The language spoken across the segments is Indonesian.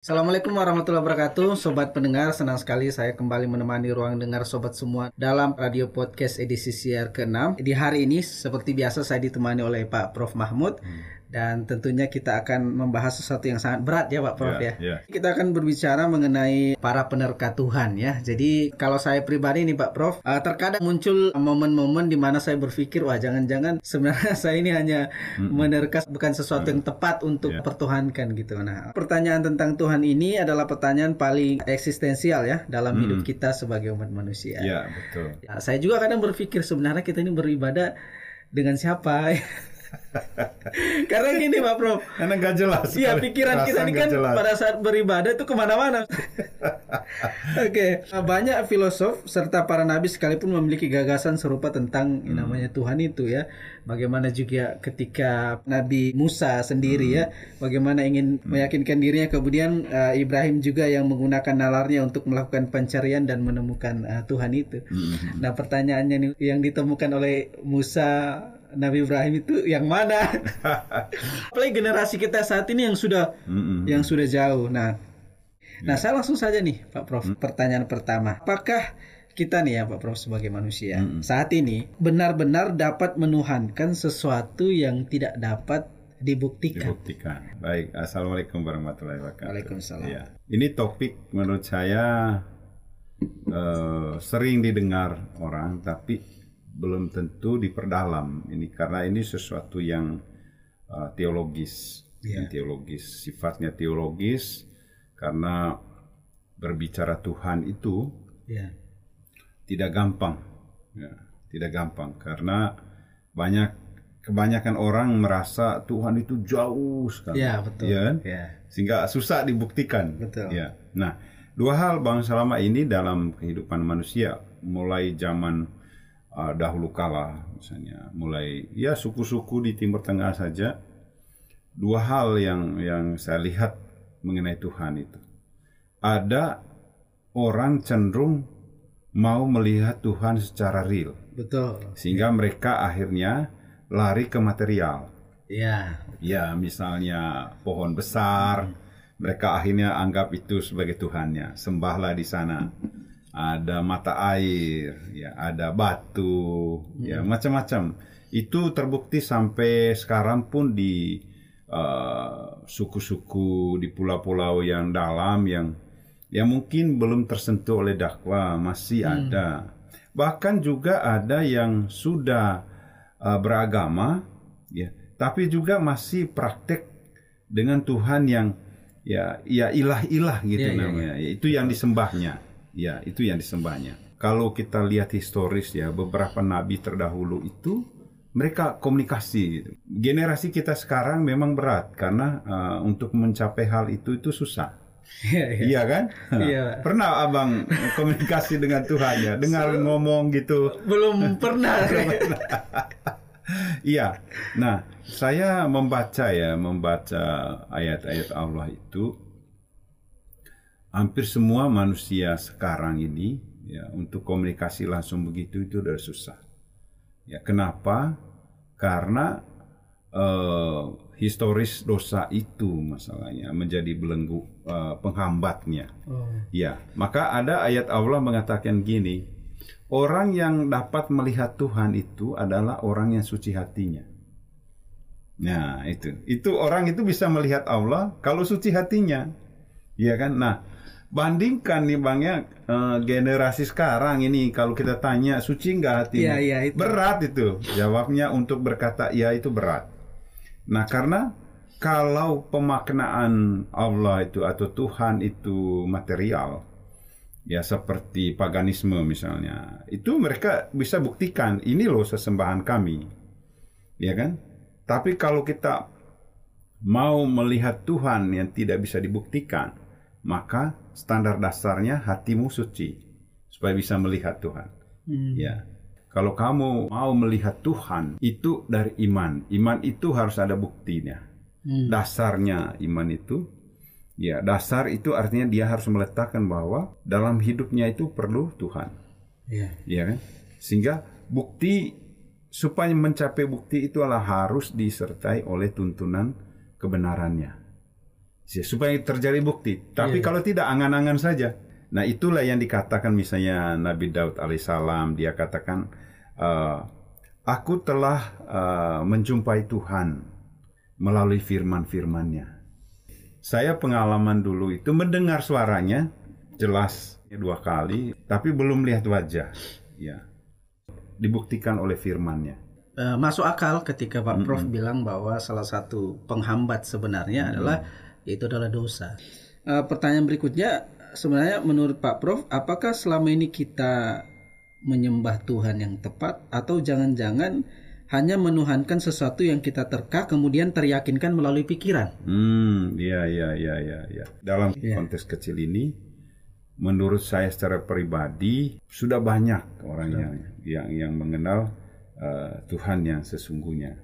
Assalamualaikum warahmatullahi wabarakatuh. Sobat pendengar, senang sekali saya kembali menemani ruang dengar sobat semua Dalam radio podcast edisi siar ke-6 Di hari ini seperti biasa saya ditemani oleh Pak Prof. Mahmud. Hmm dan tentunya kita akan membahas sesuatu yang sangat berat ya Pak Prof yeah, ya. Yeah. Kita akan berbicara mengenai para penerka Tuhan ya. Jadi kalau saya pribadi nih Pak Prof, uh, terkadang muncul momen-momen di mana saya berpikir wah jangan-jangan sebenarnya saya ini hanya mm-hmm. menerka bukan sesuatu yang tepat untuk yeah. pertuhankan gitu. Nah, pertanyaan tentang Tuhan ini adalah pertanyaan paling eksistensial ya dalam mm. hidup kita sebagai umat manusia. Ya, yeah, betul. Ya, saya juga kadang berpikir sebenarnya kita ini beribadah dengan siapa? Karena gini Pak Prof. Karena nggak jelas. Iya pikiran kita ini kan jelas. pada saat beribadah itu ke mana-mana. Oke, okay. banyak filosof serta para nabi sekalipun memiliki gagasan serupa tentang hmm. namanya Tuhan itu ya. Bagaimana juga ketika Nabi Musa sendiri hmm. ya, bagaimana ingin hmm. meyakinkan dirinya kemudian uh, Ibrahim juga yang menggunakan nalarnya untuk melakukan pencarian dan menemukan uh, Tuhan itu. Hmm. Nah pertanyaannya nih yang ditemukan oleh Musa Nabi Ibrahim itu yang mana? Apalagi generasi kita saat ini yang sudah mm-hmm. yang sudah jauh. Nah, yeah. nah saya langsung saja nih Pak Prof. Mm. Pertanyaan pertama, apakah kita nih ya Pak Prof sebagai manusia mm-hmm. saat ini benar-benar dapat menuhankan sesuatu yang tidak dapat dibuktikan. Dibuktikan. Baik, assalamualaikum warahmatullahi wabarakatuh. Waalaikumsalam. Ya. Ini topik menurut saya uh, sering didengar orang, tapi belum tentu diperdalam ini karena ini sesuatu yang uh, teologis, yeah. yang teologis sifatnya teologis karena berbicara Tuhan itu yeah. tidak gampang, ya, tidak gampang karena banyak kebanyakan orang merasa Tuhan itu jauh sekali, ya, betul. ya kan? Ya. sehingga susah dibuktikan. Betul. Ya, nah dua hal bang selama ini dalam kehidupan manusia mulai zaman uh, dahulu kala misalnya. Mulai ya suku-suku di Timur Tengah saja. Dua hal yang yang saya lihat mengenai Tuhan itu. Ada orang cenderung mau melihat Tuhan secara real. Betul. Sehingga mereka akhirnya lari ke material. Ya ya misalnya pohon besar. Hmm. mereka akhirnya anggap itu sebagai Tuhannya. Sembahlah di sana ada mata air, ya ada batu, ya, hmm. ya macam-macam. Itu terbukti sampai sekarang pun di uh, suku-suku uh, di pulau-pulau yang dalam yang yang mungkin belum tersentuh oleh dakwah masih hmm. ada. Bahkan juga ada yang sudah uh, beragama, ya, tapi juga masih praktek dengan Tuhan yang ya ya ilah-ilah gitu ya, namanya. Ya, ya. Itu yang disembahnya. Ya, itu yang disembahnya. Kalau kita lihat historis ya, beberapa nabi terdahulu itu mereka komunikasi. Generasi kita sekarang memang berat karena uh, untuk mencapai hal itu itu susah. Iya, iya. iya kan? Iya. Pernah abang komunikasi dengan Tuhan ya, dengar so, ngomong gitu? Belum pernah. Iya. Nah, saya membaca ya, membaca ayat-ayat Allah itu hampir semua manusia sekarang ini ya untuk komunikasi langsung begitu itu udah susah. Ya kenapa? Karena uh, historis dosa itu masalahnya menjadi belenggu uh, penghambatnya. Oh. Ya, maka ada ayat Allah mengatakan gini, orang yang dapat melihat Tuhan itu adalah orang yang suci hatinya. Nah, itu. Itu orang itu bisa melihat Allah kalau suci hatinya. Iya kan? Nah, bandingkan nih bang ya uh, generasi sekarang ini kalau kita tanya suci nggak hati? Ya, ya, itu. berat itu. Jawabnya untuk berkata ya itu berat. Nah karena kalau pemaknaan Allah itu atau Tuhan itu material ya seperti paganisme misalnya itu mereka bisa buktikan ini loh sesembahan kami. Ya kan? Tapi kalau kita mau melihat Tuhan yang tidak bisa dibuktikan maka standar dasarnya hatimu suci supaya bisa melihat Tuhan. Hmm. Ya. Kalau kamu mau melihat Tuhan itu dari iman. Iman itu harus ada buktinya. Hmm. Dasarnya iman itu ya dasar itu artinya dia harus meletakkan bahwa dalam hidupnya itu perlu Tuhan. Ya. Ya kan? Sehingga bukti supaya mencapai bukti itu adalah harus disertai oleh tuntunan kebenarannya. Supaya terjadi bukti. Tapi yeah. kalau tidak angan-angan saja. Nah itulah yang dikatakan misalnya Nabi Daud alaihissalam dia katakan uh, aku telah uh, menjumpai Tuhan melalui firman-firmannya. Saya pengalaman dulu itu mendengar suaranya jelas dua kali, tapi belum lihat wajah. Ya, dibuktikan oleh firmannya. Uh, masuk akal ketika Pak Prof mm -hmm. bilang bahwa salah satu penghambat sebenarnya mm -hmm. adalah itu adalah dosa. Uh, pertanyaan berikutnya sebenarnya menurut Pak Prof, apakah selama ini kita menyembah Tuhan yang tepat atau jangan-jangan hanya menuhankan sesuatu yang kita terka kemudian teryakinkan melalui pikiran? Hmm, iya iya iya iya ya. Dalam ya. konteks kecil ini menurut saya secara pribadi sudah banyak orang yang yang yang mengenal uh, Tuhan yang sesungguhnya.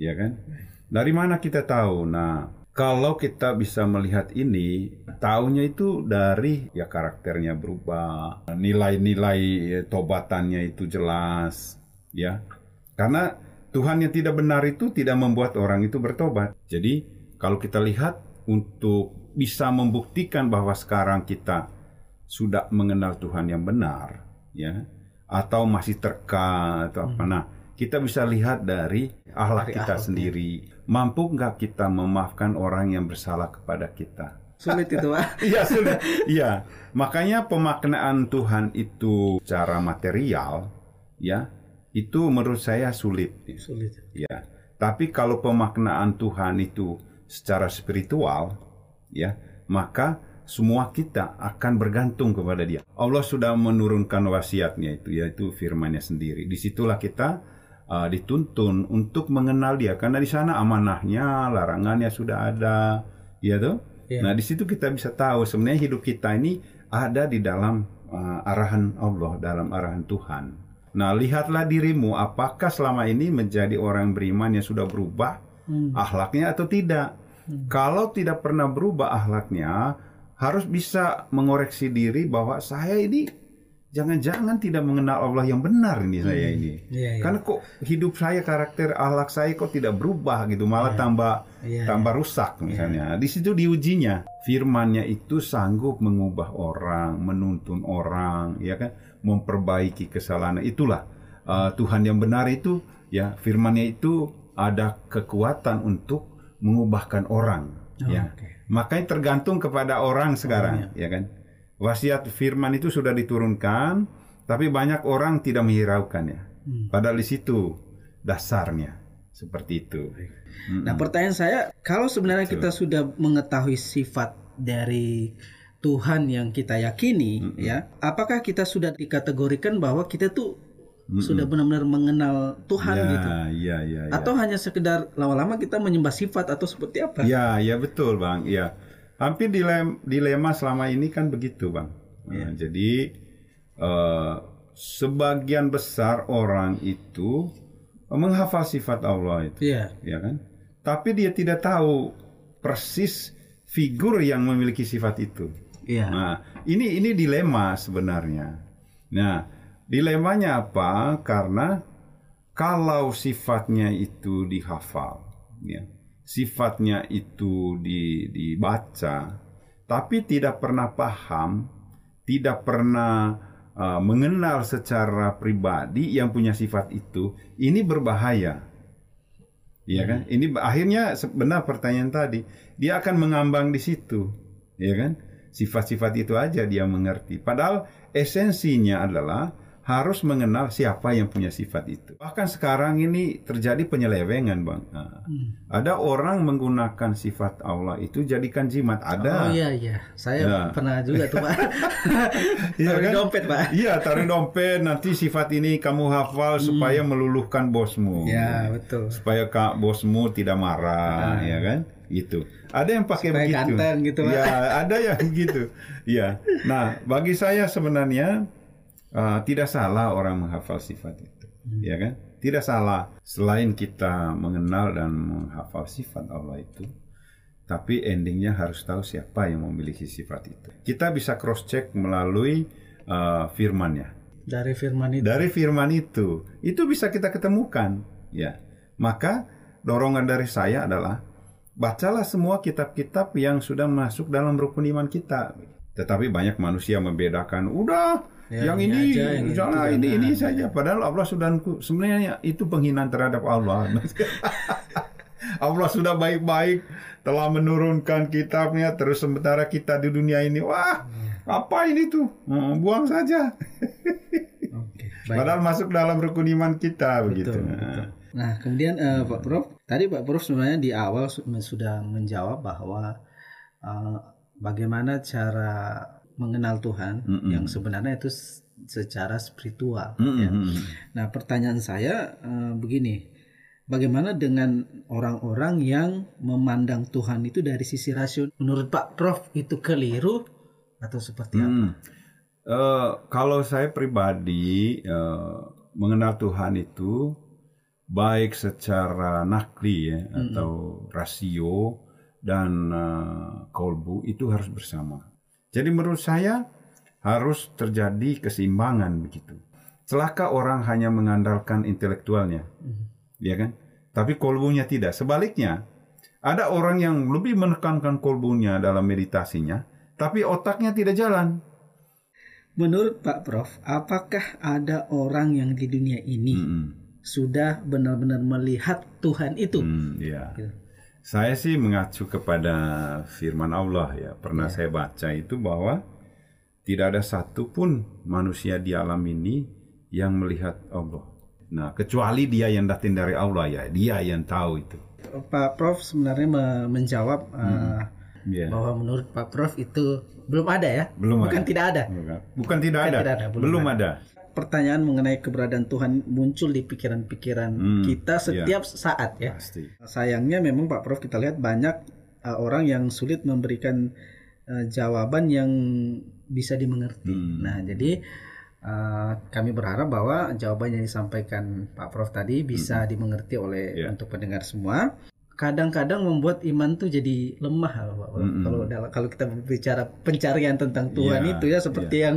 Ya kan? Dari mana kita tahu? Nah, kalau kita bisa melihat ini, tahunya itu dari ya karakternya berubah, nilai-nilai ya, tobatannya itu jelas, ya. Karena Tuhan yang tidak benar itu tidak membuat orang itu bertobat. Jadi kalau kita lihat untuk bisa membuktikan bahwa sekarang kita sudah mengenal Tuhan yang benar, ya, atau masih terka atau apa, hmm. nah kita bisa lihat dari akhlak kita sendiri mampu nggak kita memaafkan orang yang bersalah kepada kita? Sulit itu, Pak. Iya, sulit. Iya. Makanya pemaknaan Tuhan itu secara material, ya, itu menurut saya sulit. Sulit. Ya. Tapi kalau pemaknaan Tuhan itu secara spiritual, ya, maka semua kita akan bergantung kepada Dia. Allah sudah menurunkan wasiatnya itu, yaitu firman-Nya sendiri. Di situlah kita uh, dituntun untuk mengenal dia karena di sana amanahnya, larangannya sudah ada, ya tuh. Yeah. Nah di situ kita bisa tahu sebenarnya hidup kita ini ada di dalam uh, arahan Allah, dalam arahan Tuhan. Nah lihatlah dirimu, apakah selama ini menjadi orang beriman yang sudah berubah hmm. akhlaknya atau tidak? Hmm. Kalau tidak pernah berubah akhlaknya, harus bisa mengoreksi diri bahwa saya ini jangan-jangan tidak mengenal Allah yang benar ini hmm. saya ini. Yeah, yeah. Karena kok hidup saya karakter akhlak saya kok tidak berubah gitu, malah yeah. tambah yeah, tambah yeah. rusak misalnya. Yeah. Di situ diujinya. Firmannya itu sanggup mengubah orang, menuntun orang, ya kan, memperbaiki kesalahan. Itulah uh, Tuhan yang benar itu ya firmannya itu ada kekuatan untuk mengubahkan orang oh, ya. Okay. Makanya tergantung kepada orang sekarang, oh, ya. ya kan wasiat firman itu sudah diturunkan, tapi banyak orang tidak menghiraukannya. Hmm. Padahal di situ dasarnya seperti itu. Nah, pertanyaan saya, kalau sebenarnya Betul. kita sudah mengetahui sifat dari Tuhan yang kita yakini, mm -hmm. ya, apakah kita sudah dikategorikan bahwa kita tuh mm -hmm. sudah benar-benar mengenal Tuhan ya, gitu? Ya, ya, ya. Atau hanya sekedar lama-lama kita menyembah sifat atau seperti apa? Ya, ya betul, bang. Ya, Hampir dilema, dilema selama ini kan begitu, Bang. Ya. Nah, jadi uh, sebagian besar orang itu menghafal sifat Allah itu, ya, ya kan? Tapi dia tidak tahu persis figur yang memiliki sifat itu. Ya. Nah, ini ini dilema sebenarnya. Nah, dilemanya apa? Karena kalau sifatnya itu dihafal, ya, sifatnya itu dibaca, tapi tidak pernah paham, tidak pernah uh, mengenal secara pribadi yang punya sifat itu, ini berbahaya. Ya kan? Hmm. Ini akhirnya benar pertanyaan tadi, dia akan mengambang di situ, ya kan? Sifat-sifat itu aja dia mengerti. Padahal esensinya adalah harus mengenal siapa yang punya sifat itu. Bahkan sekarang ini terjadi penyelewengan, Bang. Nah, hmm. Ada orang menggunakan sifat Allah itu jadikan jimat. Ada. Oh iya iya, saya ya. pernah juga tuh, Pak. Iya kan? dompet, Pak. Iya, taruh dompet. Nanti sifat ini kamu hafal hmm. supaya meluluhkan bosmu. Ya, betul. Supaya kak bosmu tidak marah, nah. ya kan? Gitu. Ada yang pakai supaya begitu. Ganteng gitu. Ya, ada yang gitu. Iya. Nah, bagi saya sebenarnya uh, tidak salah orang menghafal sifat itu, hmm. ya kan? Tidak salah selain kita mengenal dan menghafal sifat Allah itu, tapi endingnya harus tahu siapa yang memiliki sifat itu. Kita bisa cross check melalui uh, firmannya. Dari firman itu. Dari firman itu, itu bisa kita ketemukan, ya. Maka dorongan dari saya adalah bacalah semua kitab-kitab yang sudah masuk dalam rukun iman kita. Tetapi banyak manusia membedakan, udah ya, yang ini, aja, yang jangan ini, ini saja. Padahal Allah sudah sebenarnya itu penghinaan terhadap Allah. Allah sudah baik-baik telah menurunkan kitabnya terus sementara kita di dunia ini wah apa ini tuh hmm, buang saja okay, padahal masuk dalam rukun iman kita betul, begitu betul. nah kemudian uh, Pak Prof tadi Pak Prof sebenarnya di awal sudah menjawab bahwa uh, bagaimana cara mengenal Tuhan mm -mm. yang sebenarnya itu secara spiritual mm -mm. ya. nah pertanyaan saya uh, begini Bagaimana dengan orang-orang yang memandang Tuhan itu dari sisi rasional? Menurut Pak Prof itu keliru atau seperti apa? Hmm. Uh, kalau saya pribadi uh, mengenal Tuhan itu baik secara nakli ya hmm. atau rasio dan uh, kolbu itu harus bersama. Jadi menurut saya harus terjadi keseimbangan begitu. Celaka orang hanya mengandalkan intelektualnya. Hmm ya kan? Tapi kolbunya tidak. Sebaliknya, ada orang yang lebih menekankan kolbunya dalam meditasinya, tapi otaknya tidak jalan. Menurut Pak Prof, apakah ada orang yang di dunia ini -hmm. sudah benar-benar melihat Tuhan itu? Hmm, ya. Gitu. Saya sih mengacu kepada firman Allah ya. Pernah ya. saya baca itu bahwa tidak ada satupun manusia di alam ini yang melihat Allah. Nah, kecuali dia yang datang dari Allah ya, dia yang tahu itu. Pak Prof sebenarnya menjawab hmm. uh, yeah. bahwa menurut Pak Prof itu belum ada ya? Belum Bukan ada. tidak ada. Bukan tidak ada. Tidak ada. Belum, belum ada. ada. Pertanyaan mengenai keberadaan Tuhan muncul di pikiran-pikiran hmm, kita setiap yeah. saat ya. Pasti. Sayangnya memang Pak Prof kita lihat banyak uh, orang yang sulit memberikan uh, jawaban yang bisa dimengerti. Hmm. Nah, jadi Uh, kami berharap bahwa jawaban yang disampaikan Pak Prof tadi bisa hmm. dimengerti oleh yeah. untuk pendengar semua. Kadang-kadang membuat iman tuh jadi lemah, Pak Prof. Hmm. Kalau kalau kita berbicara pencarian tentang Tuhan yeah. itu ya seperti yeah. yang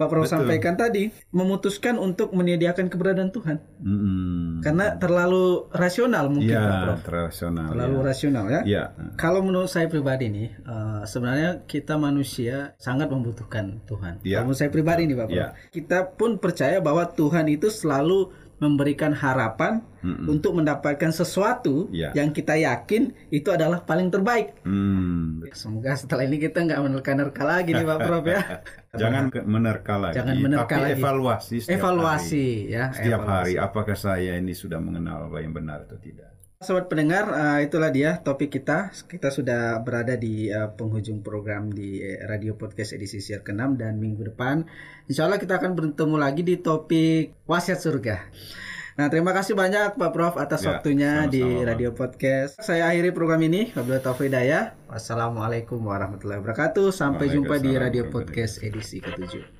Pak Prof Betul. sampaikan tadi, memutuskan untuk menyediakan keberadaan Tuhan. Hmm. Karena terlalu rasional mungkin ya, Pak Prof. Terlalu rasional. Terlalu ya. rasional ya. ya. Kalau menurut saya pribadi nih, uh, sebenarnya kita manusia sangat membutuhkan Tuhan. Kalau menurut saya pribadi nih Pak Prof. Ya. Kita pun percaya bahwa Tuhan itu selalu memberikan harapan mm untuk mendapatkan sesuatu yeah. yang kita yakin itu adalah paling terbaik. Mm. Semoga setelah ini kita nggak menerka-nerka lagi nih Pak Prof ya. Jangan menerka lagi. Jangan menerka tapi lagi. evaluasi setiap evaluasi hari. ya. Setiap evaluasi. hari apakah saya ini sudah mengenal apa yang benar atau tidak. Sobat pendengar, uh, itulah dia topik kita. Kita sudah berada di uh, penghujung program di uh, Radio Podcast edisi siar ke-6 dan minggu depan insya Allah kita akan bertemu lagi di topik wasiat surga. Nah, terima kasih banyak Pak Prof atas ya, waktunya sama -sama, di Radio Podcast. Saya akhiri program ini. Wabillahi taufiq Wassalamualaikum warahmatullahi wabarakatuh. Sampai jumpa di Radio Podcast edisi ke-7.